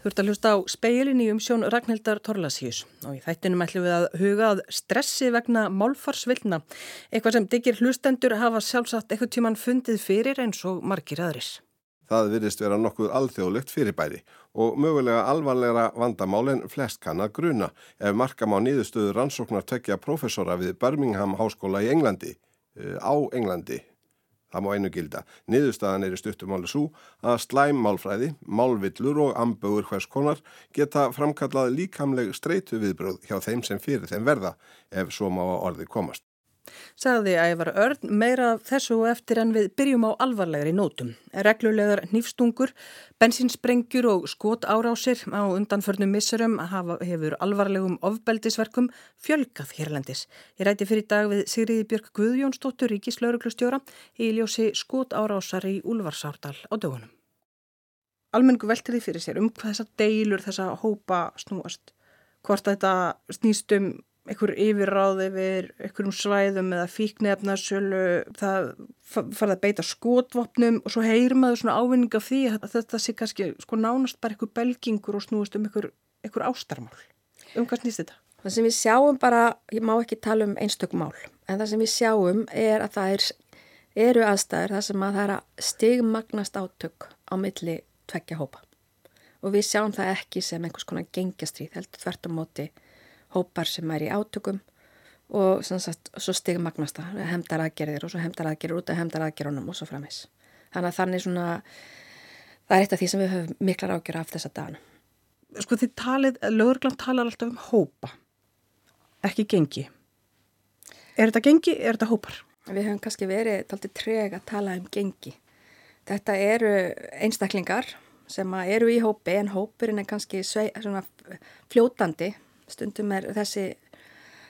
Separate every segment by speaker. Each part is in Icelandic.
Speaker 1: Ert að hlusta á speilin í umsjón Ragnhildar Torlasíus og í þættinum ætlum við að huga að stressi vegna málfarsvilna, eitthvað sem digir hlustendur hafa sjálfsagt eitthvað tíman fundið fyrir eins og margir aðris.
Speaker 2: Það virðist vera nokkuð alþjóðlegt fyrirbæri og mögulega alvarlegra vandamálinn flest kann að gruna ef markam á nýðustöðu rannsóknar tekja professora við Birmingham Háskóla í Englandi, eh, á Englandi Það má einu gilda. Niðurstaðan er í stuttumáli svo að slæm málfræði, málvillur og ambögur hvers konar geta framkallað líkamleg streitu viðbröð hjá þeim sem fyrir þeim verða ef svo má orði komast.
Speaker 1: Sagði Ævar Örn meira þessu og eftir en við byrjum á alvarlegri nótum. Reglulegar nýfstungur, bensinsprengjur og skot árásir á undanförnum missurum hefur alvarlegum ofbeldisverkum fjölgað hérlendis. Ég ræti fyrir dag við Sigriði Björk Guðjónsdóttur Ríkislauruglustjóra í ljósi skot árásar í Úlfarsárdal á dögunum. Almenningu veltir því fyrir sér um hvað þessa deilur, þessa hópa snúast. Hvort þetta snýst um einhver yfirráð yfir einhverjum svæðum eða fíknefnarsölu það farið að beita skotvopnum og svo heyrir maður svona ávinning af því að þetta sé kannski sko nánast bara einhver belgingur og snúist um einhver, einhver ástarmál. Um hvað snýst þetta?
Speaker 3: Það sem við sjáum bara, ég má ekki tala um einstökum mál, en það sem við sjáum er að það er, eru aðstæður það sem að það er að stigmagnast átök á milli tveggja hópa og við sjáum það ekki sem einhvers konar gengjastrýð heldur þvert á móti hópar sem er í átökum og sagt, svo stigmagnast það, hemdar aðgerðir og svo hemdar aðgerðir út af hemdar aðgerðunum og svo framins. Þannig að þannig svona, það er eitt af því sem við höfum miklar ágjör af þessa dagana.
Speaker 1: Sko þið talið, lögurglann talar alltaf um hópa, ekki gengi. Er þetta gengi, er þetta hópar?
Speaker 3: Við höfum kannski verið taldið treg að tala um gengi. Þetta eru einstaklingar sem eru í hópi en hópurinn er kannski fljótandi stundum er þessi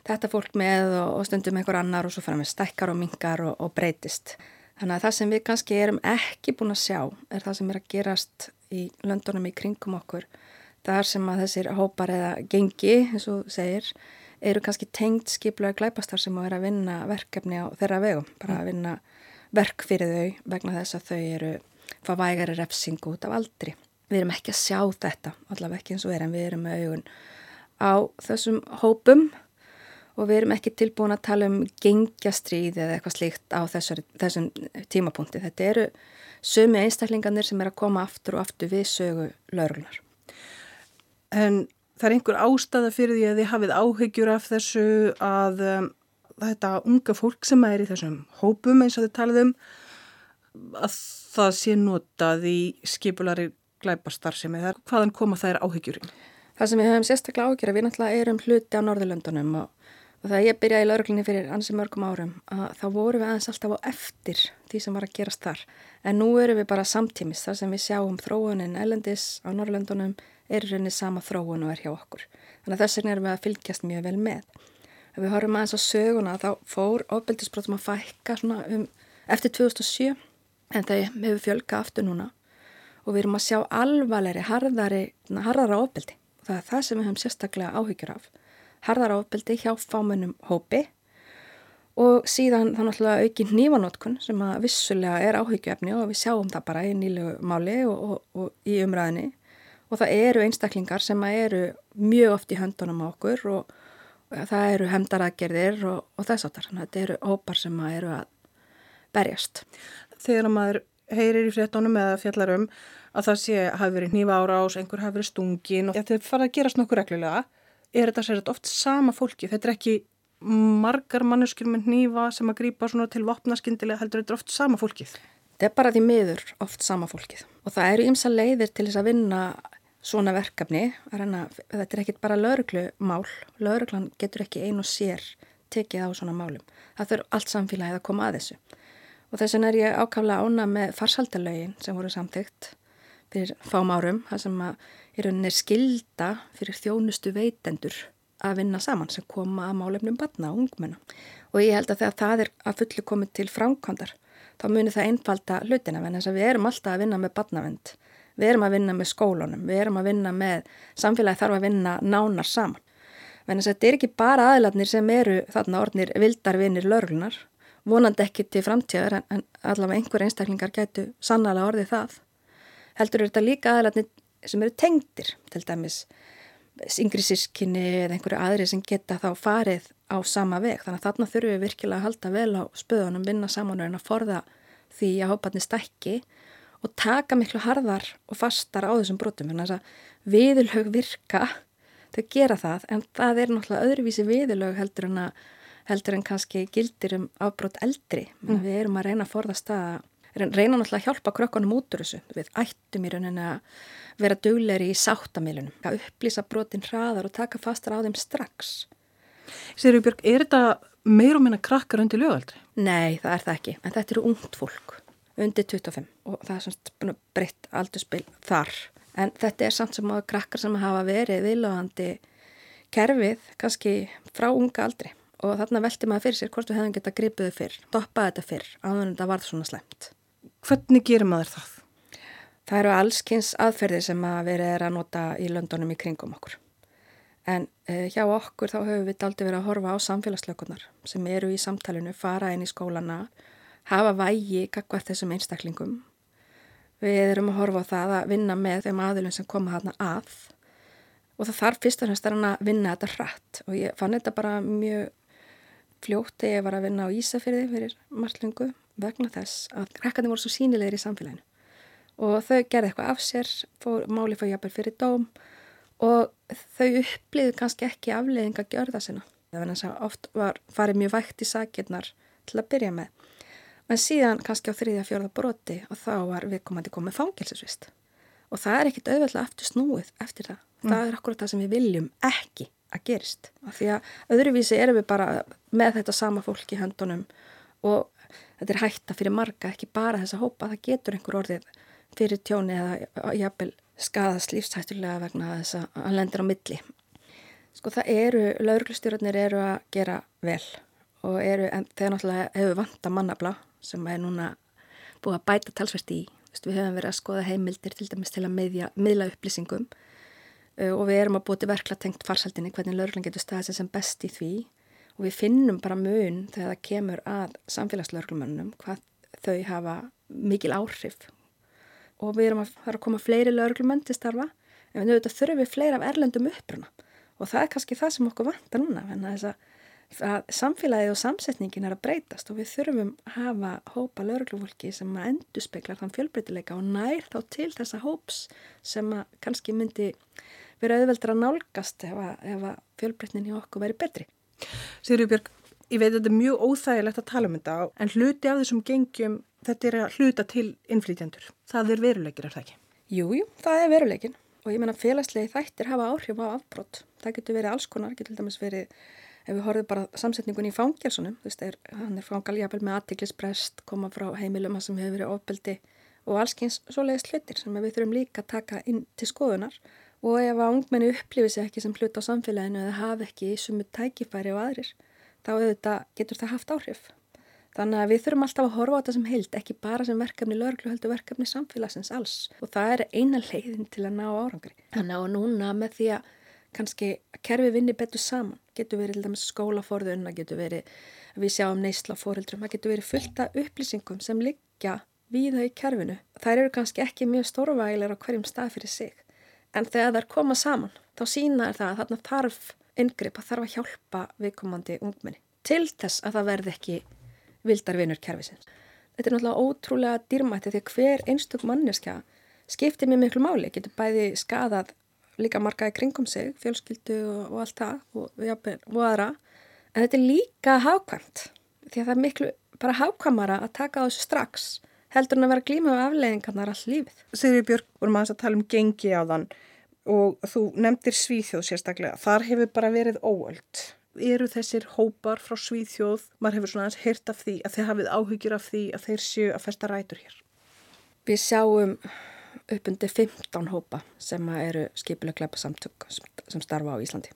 Speaker 3: þetta fólk með og, og stundum einhver annar og svo fara með stækkar og mingar og, og breytist. Þannig að það sem við kannski erum ekki búin að sjá er það sem er að gerast í löndunum í kringum okkur. Það er sem að þessir hópar eða gengi, eins og segir, eru kannski tengt skiplega glæpastar sem að vera að vinna verkefni á þeirra vegum. Bara að vinna verk fyrir þau vegna þess að þau eru fá vægari refsingu út af aldri. Við erum ekki að sjá þetta, allaveg ekki eins og er en við erum með augun á þessum hópum og við erum ekki tilbúin að tala um gengjastrýð eða eitthvað slíkt á þessar, þessum tímapunkti. Þetta eru sömu einstaklingarnir sem er að koma aftur og aftur við sögu laurlunar.
Speaker 1: En það er einhver ástæða fyrir því að þið hafið áhyggjur af þessu að um, þetta unga fólk sem er í þessum hópum eins og þið talið um að það sé notað í skipulari glæpastar sem er hvaðan koma þær áhyggjurinn?
Speaker 3: Það sem við höfum sérstaklega ágjör að við náttúrulega erum hluti á Norðurlöndunum og, og það ég byrjaði í lauruglinni fyrir ansi mörgum árum að þá vorum við aðeins alltaf á eftir því sem var að gerast þar. En nú erum við bara samtímis þar sem við sjáum þróunin elendis á Norðurlöndunum er reyni sama þróun og er hjá okkur. Þannig að þess vegna erum við að fylgjast mjög vel með. Ef við horfum aðeins á söguna þá fór ofbeldisbrotum að fækka um, eftir 2007 en það hefur fjölka aftur núna og við erum að sjá alvarleiri, harðara ofbeldi það er það sem við höfum sérstaklega áhyggjur af. Harðar ábeldi hjá fámennum hópi og síðan þá náttúrulega auki nývanótkun sem að vissulega er áhyggjöfni og við sjáum það bara í nýlu máli og, og, og í umræðinni og það eru einstaklingar sem eru mjög oft í höndunum á okkur og, og það eru hemdaragerðir og þess aftar. Þannig að þetta eru hópar sem eru að berjast.
Speaker 1: Þegar maður heyrir í fréttonum eða fjallarum að það sé hafi verið nýfa árás, einhver hafi verið stungin og þetta fara að gerast nokkur reglulega. Er þetta sér oft sama fólki? Þetta er ekki margar manneskjur með nýfa sem að grýpa til vopnaskindilega heldur þetta oft sama fólkið?
Speaker 3: Þetta er bara því miður oft sama fólkið. Og það eru ymsa leiðir til þess að vinna svona verkefni. Reyna, þetta er ekkit bara lauruglumál lauruglan getur ekki ein og sér tekið á svona málum. Það þurf allt samfélagið að koma að þessu. Og þess vegna er ég ákaflega ána með farsaldalögin sem voru samþygt fyrir fám árum, það sem að í rauninni er skilda fyrir þjónustu veitendur að vinna saman sem koma að málefnum batna og ungmenna. Og ég held að þegar það er að fullu komið til framkvæmdar, þá munir það einfalda hlutina, en þess að við erum alltaf að vinna með batnavend, við erum að vinna með skólunum, við erum að vinna með, samfélagi þarf að vinna nánar saman. En þess að þetta er ekki bara aðiladnir sem eru þarna orðnir vildarvinir lörlunar, vonandi ekki til framtíðar en allavega einhver einstaklingar gætu sannlega orðið það heldur er þetta líka aðlætni sem eru tengdir til dæmis yngri sískinni eða einhverju aðri sem geta þá farið á sama veg. Þannig að þarna þurfum við virkilega að halda vel á spöðunum, vinna saman og forða því að hóparnir stækki og taka miklu harðar og fastar á þessum brotum. Þannig að viðlög virka, þau gera það, en það er náttúrulega öðruvísi viðlög heldur en, að, heldur en kannski gildir um afbrot eldri. Mm. Við erum að reyna að forðast að, reyna náttúrulega að hjálpa krökkunum út úr þessu. Við ættum í rauninni að vera dugleiri í sáttamilunum, að upplýsa brotin hraðar og taka fastar á þeim strax.
Speaker 1: Sérjur Björg, er þetta meir og minna krakkar undir lögaldri?
Speaker 3: Nei, það er það ekki, en þetta eru ungt fólk undir 25 og það er svona breytt aldurspil þar en þetta er samt sem á krakkar sem hafa verið viðlóðandi kerfið kannski frá unga aldri og þarna velti maður fyrir sér hvort við hefum gett að gripuðu fyrr, doppaði þetta fyrr áður en þetta varð svona slemt
Speaker 1: Hvernig gerir maður það?
Speaker 3: Það eru allskynns aðferðir sem að verið er að nota í löndunum í kringum okkur en uh, hjá okkur þá höfum við aldrei verið að horfa á samfélagslökunar sem eru í samtalenu, fara inn í skólana hafa vægi kakvað þessum einstaklingum. Við erum að horfa á það að vinna með þeim aðilum sem koma hana að og það þarf fyrst og fremst að vinna þetta hratt og ég fann þetta bara mjög fljótt þegar ég var að vinna á Ísafyrði fyrir marglingu vegna þess að krakkarnir voru svo sínilegir í samfélaginu og þau gerði eitthvað af sér, fór, máli fór jafnvel fyrir dóm og þau upplýðu kannski ekki afleðing að gjörða sinna. Það var næst að oft var farið mjög vægt í sakirnar til að byrja með en síðan kannski á þriðja fjörða broti og þá var viðkomandi komið fangilsisvist og það er ekkit auðvitað aftur snúið eftir það. Mm. Það er akkurat það sem við viljum ekki að gerist af því að öðruvísi erum við bara með þetta sama fólk í höndunum og þetta er hætta fyrir marga ekki bara þessa hópa, það getur einhver orðið fyrir tjóni eða jafnvel skadast lífstættulega vegna þess að hann lendir á milli. Sko það eru, lauruglustjórnir eru að gera vel og eru, en þegar náttúrulega hefur vanta mannabla sem er núna búið að bæta talsvert í. Við höfum verið að skoða heimildir til dæmis til að meðja, miðla upplýsingum og við erum að búið til verkla tengt farsaldinni hvernig lauruglan getur staðið sem best í því og við finnum bara mun þegar það kemur að samfélagslauruglumannum hvað þau hafa mikil áhrif og við erum að fara að koma fleiri lauruglumann til starfa en við þurfum við fleira af erlendum uppruna og það er kannski það sem okkur vantar núna en þess að samfélagið og samsetningin er að breytast og við þurfum að hafa hópa lauruglufólki sem að endur speklar þann fjölbreytileika og nær þá til þessa hóps sem að kannski myndi vera auðveldur að nálgast ef að, að fjölbreytnin í okkur veri betri.
Speaker 1: Sigurður Björg, ég veit að þetta er mjög óþægilegt að tala um þetta en hluti af þessum gengjum þetta er að hluta til innflýtjandur. Það er veruleikir, er það ekki?
Speaker 3: Jújú, jú, það er veruleikin og ég menna félagslegi þættir hafa áhrif á afbrót. Það getur verið alls konar, getur til dæmis verið ef við horfum bara samsetningun í fangjalsunum, þú veist, er, hann er fangaljafel með aðtiklisbrest, koma frá heimilum sem hefur verið ofbeldi og allskyns svoleiðist hlutir sem við þurfum líka að taka inn til skoðunar og ef að ungmenni upplifir sig ekki sem hlut á samfélaginu eða hafa ekki sumu tækifæri og aðrir, þá auðvitað getur það haft áhrif. Þannig að við þurfum alltaf að horfa á þetta sem heild, ekki bara sem verkefni löglu heldur verkefni samfélagsins alls og það er eina leiðin til að ná árangri. Þannig að núna með því að kannski að kerfi vinni betur saman getur verið til dæmis skólaforðun það getur verið að við sjáum neysla fóröldrum það getur verið fullta upplýsingum sem liggja við þau í kerfinu þær eru kannski ekki mjög stórvægilegar á hverjum stað fyrir sig en þegar þær koma saman þá sína það að þarna þarf yngripp að þarf að hjálpa viðkomandi ungmenni til þess að það verði ekki vildarvinur kerfisins þetta er náttúrulega ótrúlega dýrmætti því hver einstök manneska skiptir mjög miklu máli, getur bæði skadað líka markaði kringum sig, fjölskyldu og, og allt það og, jafnir, og aðra. En þetta er líka hákvæmt því að það er miklu bara hákvæmara að taka þessu strax heldur en að vera glíma af afleiðingarnar all lífið.
Speaker 1: Sigri Björg, vorum að tala um gengi á þann og þú nefndir Svíþjóð sérstaklega. Þar hefur bara verið óöld. Eru þessir hópar frá Svíþjóð, maður hefur svona aðeins heyrt af því að þeir hafið áhyggjur af því að þeir séu að festa rætur hér?
Speaker 3: Við sjáum uppundi 15 hópa sem eru skipilega glæpa samtök sem starfa á Íslandi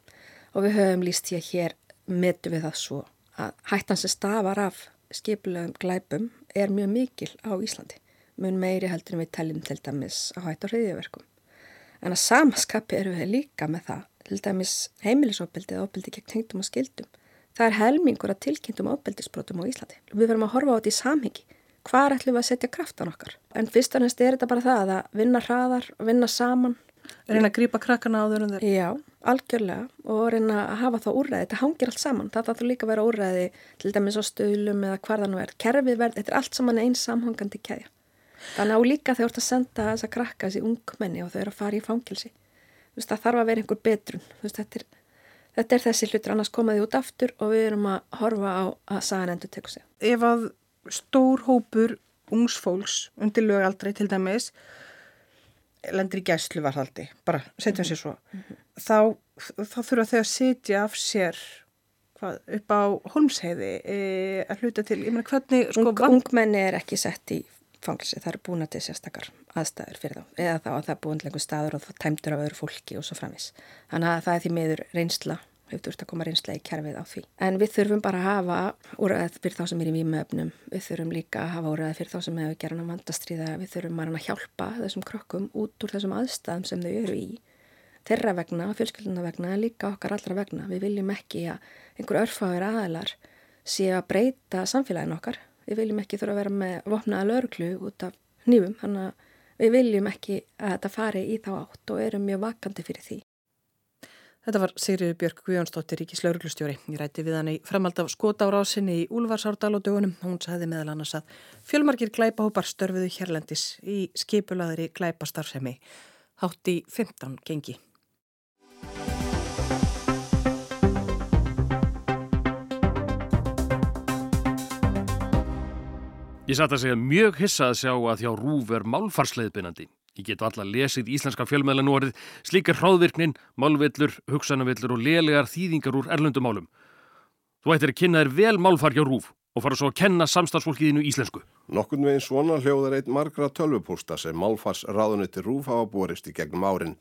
Speaker 3: og við höfum líst að hér metu við það svo að hættan sem stafar af skipilegum glæpum er mjög mikil á Íslandi. Mun meiri heldur en við teljum til dæmis á hætt og hriðjöverkum en að samaskapi eru við líka með það til dæmis heimilisofbildi eða ofbildi gegn tengdum og skildum það er helmingur að tilkynntum ofbildisbrotum á Íslandi. Við verum að horfa á þetta í samhengi. Hvar ætlum við að setja kraftan okkar. En fyrst og næst er þetta bara það að vinna hraðar, vinna saman.
Speaker 1: Reyna að grýpa krakkana á þau um þeir?
Speaker 3: Já, algjörlega og reyna að hafa þá úrræði. Þetta hangir allt saman. Það þarf líka að vera úrræði til dæmis á stöðlum eða hvarðan verð. Kerfið verð, þetta er allt saman eins samhangandi kæðja. Þannig að líka þegar þú ert að senda þessa krakka, þessi ungmenni og þau eru að fara í fangilsi. Veist, það þarf að vera einhver betrun. Veist, þetta, er, þetta er þessi hlutur, annars komaði út aftur og við erum að horfa á að sagan endur teku sig.
Speaker 1: Ef að stór hópur ungsfólks undir lögaldri til dæmis lendir í gæslu varhaldi, bara setjum sér svo, mm -hmm. þá, þá þurfa þau að setja af sér hvað, upp á holmsheiði e, að hluta til, ég meina hvernig
Speaker 3: sko, Ung, Ungmenni er ekki sett í fangilsi, það eru búin að til sérstakar aðstæður fyrir þá, eða þá að það er búin einhver staður og það tæmdur af öðru fólki og svo framvis. Þannig að það er því miður reynsla hefur þurft að koma reynslega í kerfið á því. En við þurfum bara að hafa úræðið fyrir þá sem er í výmöfnum, við þurfum líka að hafa úræðið fyrir þá sem hefur gerðan að vandastriða, við þurfum að hjálpa þessum krokkum út úr þessum aðstæðum sem þau eru í. Þeirra vegna, fjölskylduna vegna, líka okkar allra vegna. Við viljum ekki að einhver örfáður aðalar sé að breyta samfélagin okkar. Við viljum ekki þurfa að vera með vopnaða lörglu út af nýfum, þannig að við viljum ekki að þetta fari í þá átt og erum mjög vakandi fyrir því.
Speaker 1: Þetta var Sigriður Björk Guðjónsdóttir Ríkis lauruglustjóri. Ég rætti við hann í framald af skotárásinni í Úlfarsárdal og dögunum. Hún sagði meðal annars að fjölmarkir glæpahópar störfuðu hérlendis í skipulaðri glæpastarfsemi. Hátt í 15 gengi.
Speaker 4: Ég satt að segja mjög hissa að sjá að hjá Rúf er málfarsleiðbynandi. Ég get allar lesið íslenska fjölmeðla nú orðið slíkar hráðvirknin, málvillur, hugsanavillur og lélegar þýðingar úr erlöndumálum. Þú ættir að kynna þér vel málfar hjá Rúf og fara svo að kenna samstagsfólkiðinu íslensku.
Speaker 2: Nokkun veginn svona hljóðar einn margra tölvupústa sem málfars ráðuniti Rúf hafa borist í gegnum árin.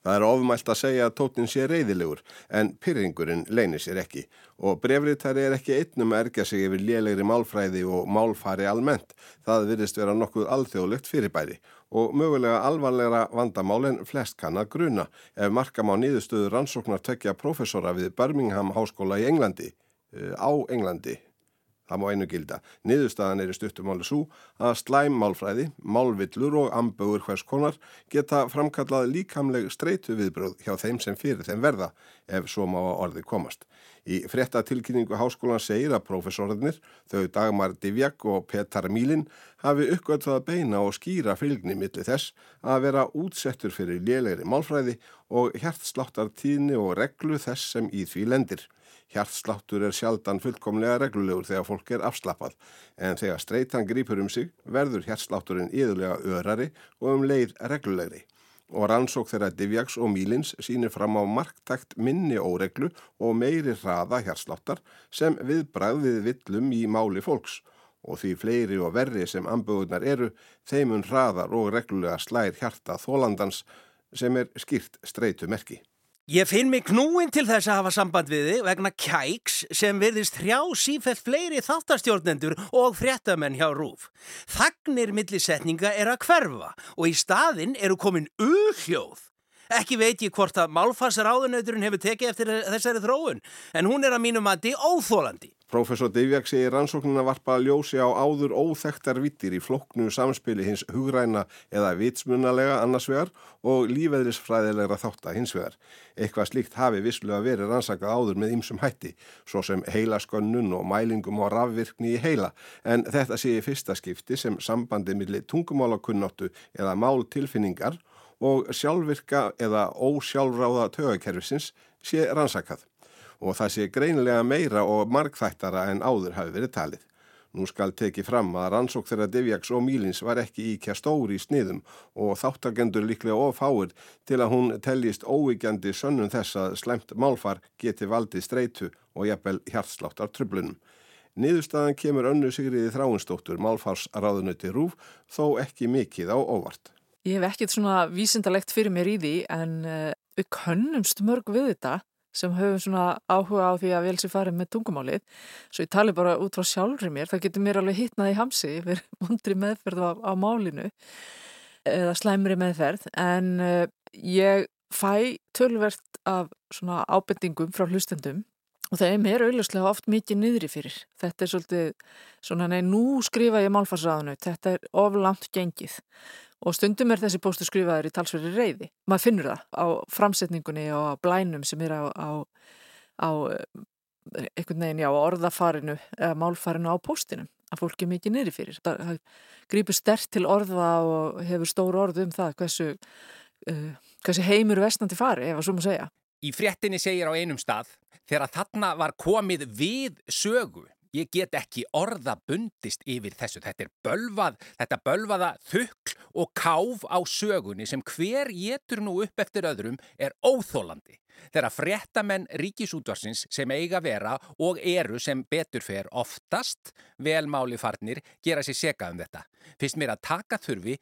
Speaker 2: Það er ofmælt að segja að tóttin sé reyðilegur en pyrringurinn leynir sér ekki og brefriðtæri er ekki einnum að erga sig yfir lélegri málfræði og málfari almennt. Það virðist vera nokkuð alþjóðlegt fyrirbæri og mögulega alvarlegra vandamálinn flest kann að gruna ef markam á nýðustöðu rannsóknar tekja professora við Birmingham háskóla í Englandi, eh, á Englandi Það má einu gilda. Niðurstaðan er í stuttumáli svo að slæm málfræði, málvillur og ambögur hvers konar geta framkallað líkamleg streitu viðbröð hjá þeim sem fyrir þeim verða ef svo má orði komast. Í frétta tilkynningu háskólan segir að profesorðinir, þau Dagmar Divjak og Petar Mílin hafi uppgötuð að beina og skýra fylgni millir þess að vera útsettur fyrir lélegri málfræði og hjertsláttartíðni og reglu þess sem í því lendir. Hjartsláttur er sjaldan fullkomlega reglulegur þegar fólk er afslappað en þegar streytan grýpur um sig verður hjartslátturinn yðurlega örari og um leið reglulegri. Og rannsók þeirra Divjags og Mílins sínir fram á marktækt minni óreglu og meiri hraða hjartsláttar sem viðbræð við villum í máli fólks og því fleiri og verri sem amböðunar eru þeimun hraðar og reglulega slær hjarta þólandans sem er skýrt streytumerki.
Speaker 5: Ég finn mig knúin til þess að hafa samband við þig vegna kæks sem verðist hrjá sífell fleiri þáttastjórnendur og fréttamenn hjá Rúf. Þagnir millisetninga er að hverfa og í staðin eru komin uhljóð. Ekki veit ég hvort að málfarsráðunauturinn hefur tekið eftir þessari þróun en hún er að mínum að þið óþólandi.
Speaker 2: Professor Divjak segir rannsóknuna varpa að ljósi á áður óþektar vittir í floknu samspili hins hugræna eða vitsmunalega annarsvegar og lífeðrisfræðilegra þáttar hinsvegar. Eitthvað slíkt hafi visslu að veri rannsakað áður með ymsum hætti, svo sem heilaskönnun og mælingum og rafvirkni í heila, en þetta sé í fyrsta skipti sem sambandi millir tungumálakunnáttu eða máltilfinningar og sjálfvirka eða ósjálfráða tögakerfisins sé rannsakað og það sé greinilega meira og markþættara en áður hafi verið talið. Nú skal teki fram að rannsók þeirra Divjaks og Mílins var ekki íkja stóri í sniðum og þáttagendur líklega ofáir til að hún teljist óvíkjandi sönnum þess að slemt málfar geti valdið streitu og jafnvel hjartsláttar tröflunum. Niðurstaðan kemur önnu Sigriði Þráinsdóttur málfarsráðunuti Rúf þó ekki mikið á óvart.
Speaker 6: Ég hef ekkert svona vísindalegt fyrir mér í því en uh, við könnumst mörg við þetta sem höfum svona áhuga á því að vel sér farið með tungumálið. Svo ég tali bara út frá sjálfri mér það getur mér alveg hittnað í hamsi fyrir vondri meðferð á, á málinu eða slæmri meðferð. En uh, ég fæ tölvert af svona ábendingum frá hlustendum og þeim er auðvitslega oft mikið niðri fyrir. Þetta er svolítið svona nei nú skrifa ég málfarsraðinu þetta er oflant gengið og stundum er þessi póstur skrifaður í talsverði reyði. Maður finnur það á framsetningunni og á blænum sem er á, á, á einhvern veginn, já, orðafarinu eða málfarinu á póstinum að fólki mikið neyri fyrir. Það grýpur stert til orða og hefur stór orð um það hversu, uh, hversu heimur vestnandi fari, ef að svo maður segja.
Speaker 7: Í fréttinni segir á einum stað, þegar þarna var komið við sögu Ég get ekki orða bundist yfir þessu. Þetta er bölvað, þetta bölvaða þukl og káf á sögunni sem hver getur nú upp eftir öðrum er óþólandi. Þegar fréttamenn ríkisútvarsins sem eiga vera og eru sem betur fer oftast velmáli farnir gera sér seka um þetta. Fyrst mér að taka þurfi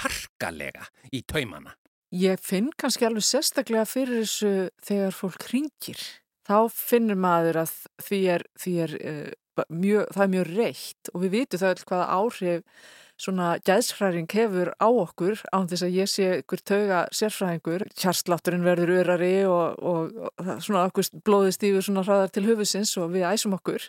Speaker 7: harkalega í taumana.
Speaker 6: Ég finn kannski alveg sérstaklega fyrir þessu þegar fólk ringir. Þá finnur maður að því er, því er uh, mjög, það er mjög reitt og við vitum það hvaða áhrif svona gæðsfræring hefur á okkur án þess að ég sé ykkur tauga sérfræðingur, kjarslátturinn verður örari og, og, og svona okkur blóðist yfir svona hraðar til höfusins og við æsum okkur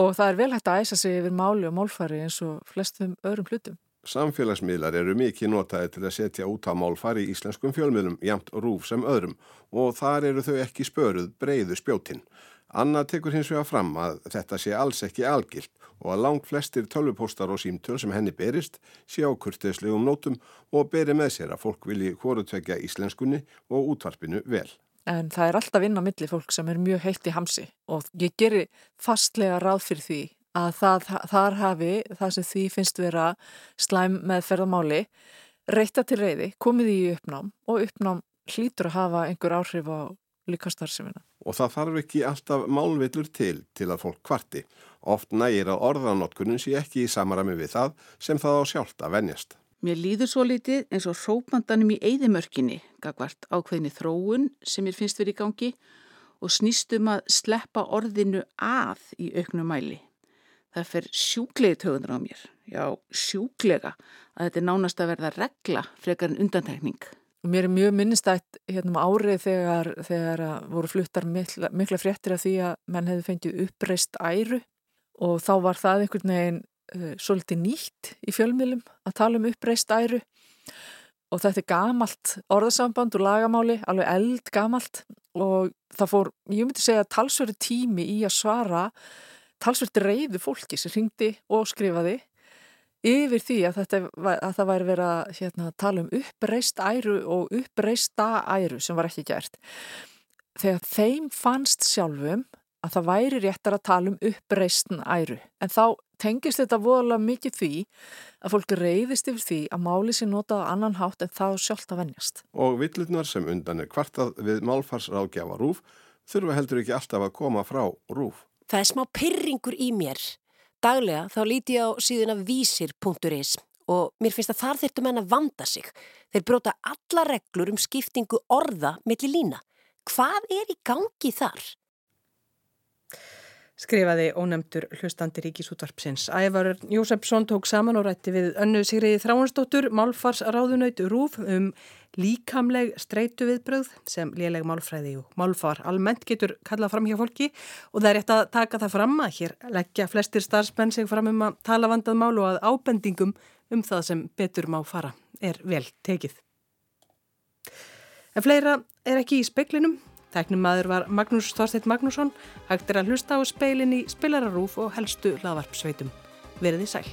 Speaker 6: og það er vel hægt að æsa sig yfir máli og málfari eins og flestum öðrum hlutum.
Speaker 2: Samfélagsmiðlar eru mikið notaði til að setja út á málfari í íslenskum fjölmiðlum, jæmt rúf sem öðrum og þar eru þau ekki spöruð breyðu spjótinn. Anna tekur hins vegar fram að þetta sé alls ekki algilt og að langt flestir tölvupóstar og símtöl sem henni berist sé á kurtiðslegum nótum og beri með sér að fólk vilji hvorutvekja íslenskunni og útvarpinu vel.
Speaker 6: En það er alltaf inn á milli fólk sem er mjög heilt í hamsi og ég gerir fastlega ráð fyrir því að það, þar hafi það sem því finnst vera slæm með ferðamáli reyta til reyði, komið í uppnám og uppnám hlýtur að hafa einhver áhrif á líka starfsemina.
Speaker 2: Og það þarf ekki alltaf málvillur til til að fólk kvarti. Oft nægir að orðanotkunin sé ekki í samarami við það sem það á sjálft að venjast.
Speaker 8: Mér líður svo litið eins og hrópandanum í eigðimörkinni, gagvart ákveðinni þróun sem mér finnst verið í gangi og snýstum að sleppa orðinu að í auknum mæli. Það fer sjúklegi tögunar á mér, já sjúklega. Að þetta er nánast að verða regla frekar en undantekning.
Speaker 6: Og mér er mjög minnistætt hérna um árið þegar, þegar voru fluttar mikla, mikla fréttir af því að menn hefði fengið uppreist æru. Og þá var það einhvern veginn uh, svolítið nýtt í fjölmiðlum að tala um uppreist æru. Og þetta er gamalt orðasamband og lagamáli, alveg eld gamalt og það fór, ég myndi segja talsverði tími í að svara talsverði reyðu fólki sem ringdi og skrifaði yfir því að, þetta, að það væri verið að hérna, tala um uppreist æru og uppreista æru sem var ekki gert. Þegar þeim fannst sjálfum að það væri réttar að tala um uppreistn æru. En þá tengist þetta voðalega mikið því að fólk reyðist yfir því að máli sér notað á annan hátt en þá sjálft að vennjast.
Speaker 2: Og villurnar sem undan er kvartað við málfarsráðgjafa rúf þurfa heldur ekki alltaf að koma frá rúf.
Speaker 9: Það er smá pyrringur í mér Daglega þá líti ég á síðuna vísir.is og mér finnst að þar þurftum henn að vanda sig. Þeir bróta alla reglur um skiptingu orða millir lína. Hvað er í gangi þar?
Speaker 1: Skrifaði ónemtur hlustandi ríkisútvarpsins. Ævar Jósefsson tók saman og rætti við önnu Sigriði Þráinsdóttur, málfars ráðunöyt Rúf um líkamleg streitu viðbröð sem léleg málfræði og málfar almennt getur kallað fram hjá fólki og það er rétt að taka það fram að hér leggja flestir starfsmenn sig fram um að tala vandað mál og að ábendingum um það sem betur má fara er vel tekið. En fleira er ekki í speklinum. Tæknum maður var Magnús Þorsteit Magnússon, hægt er að hlusta á speilin í spilararúf og helstu laðvarpsveitum. Verði sæl.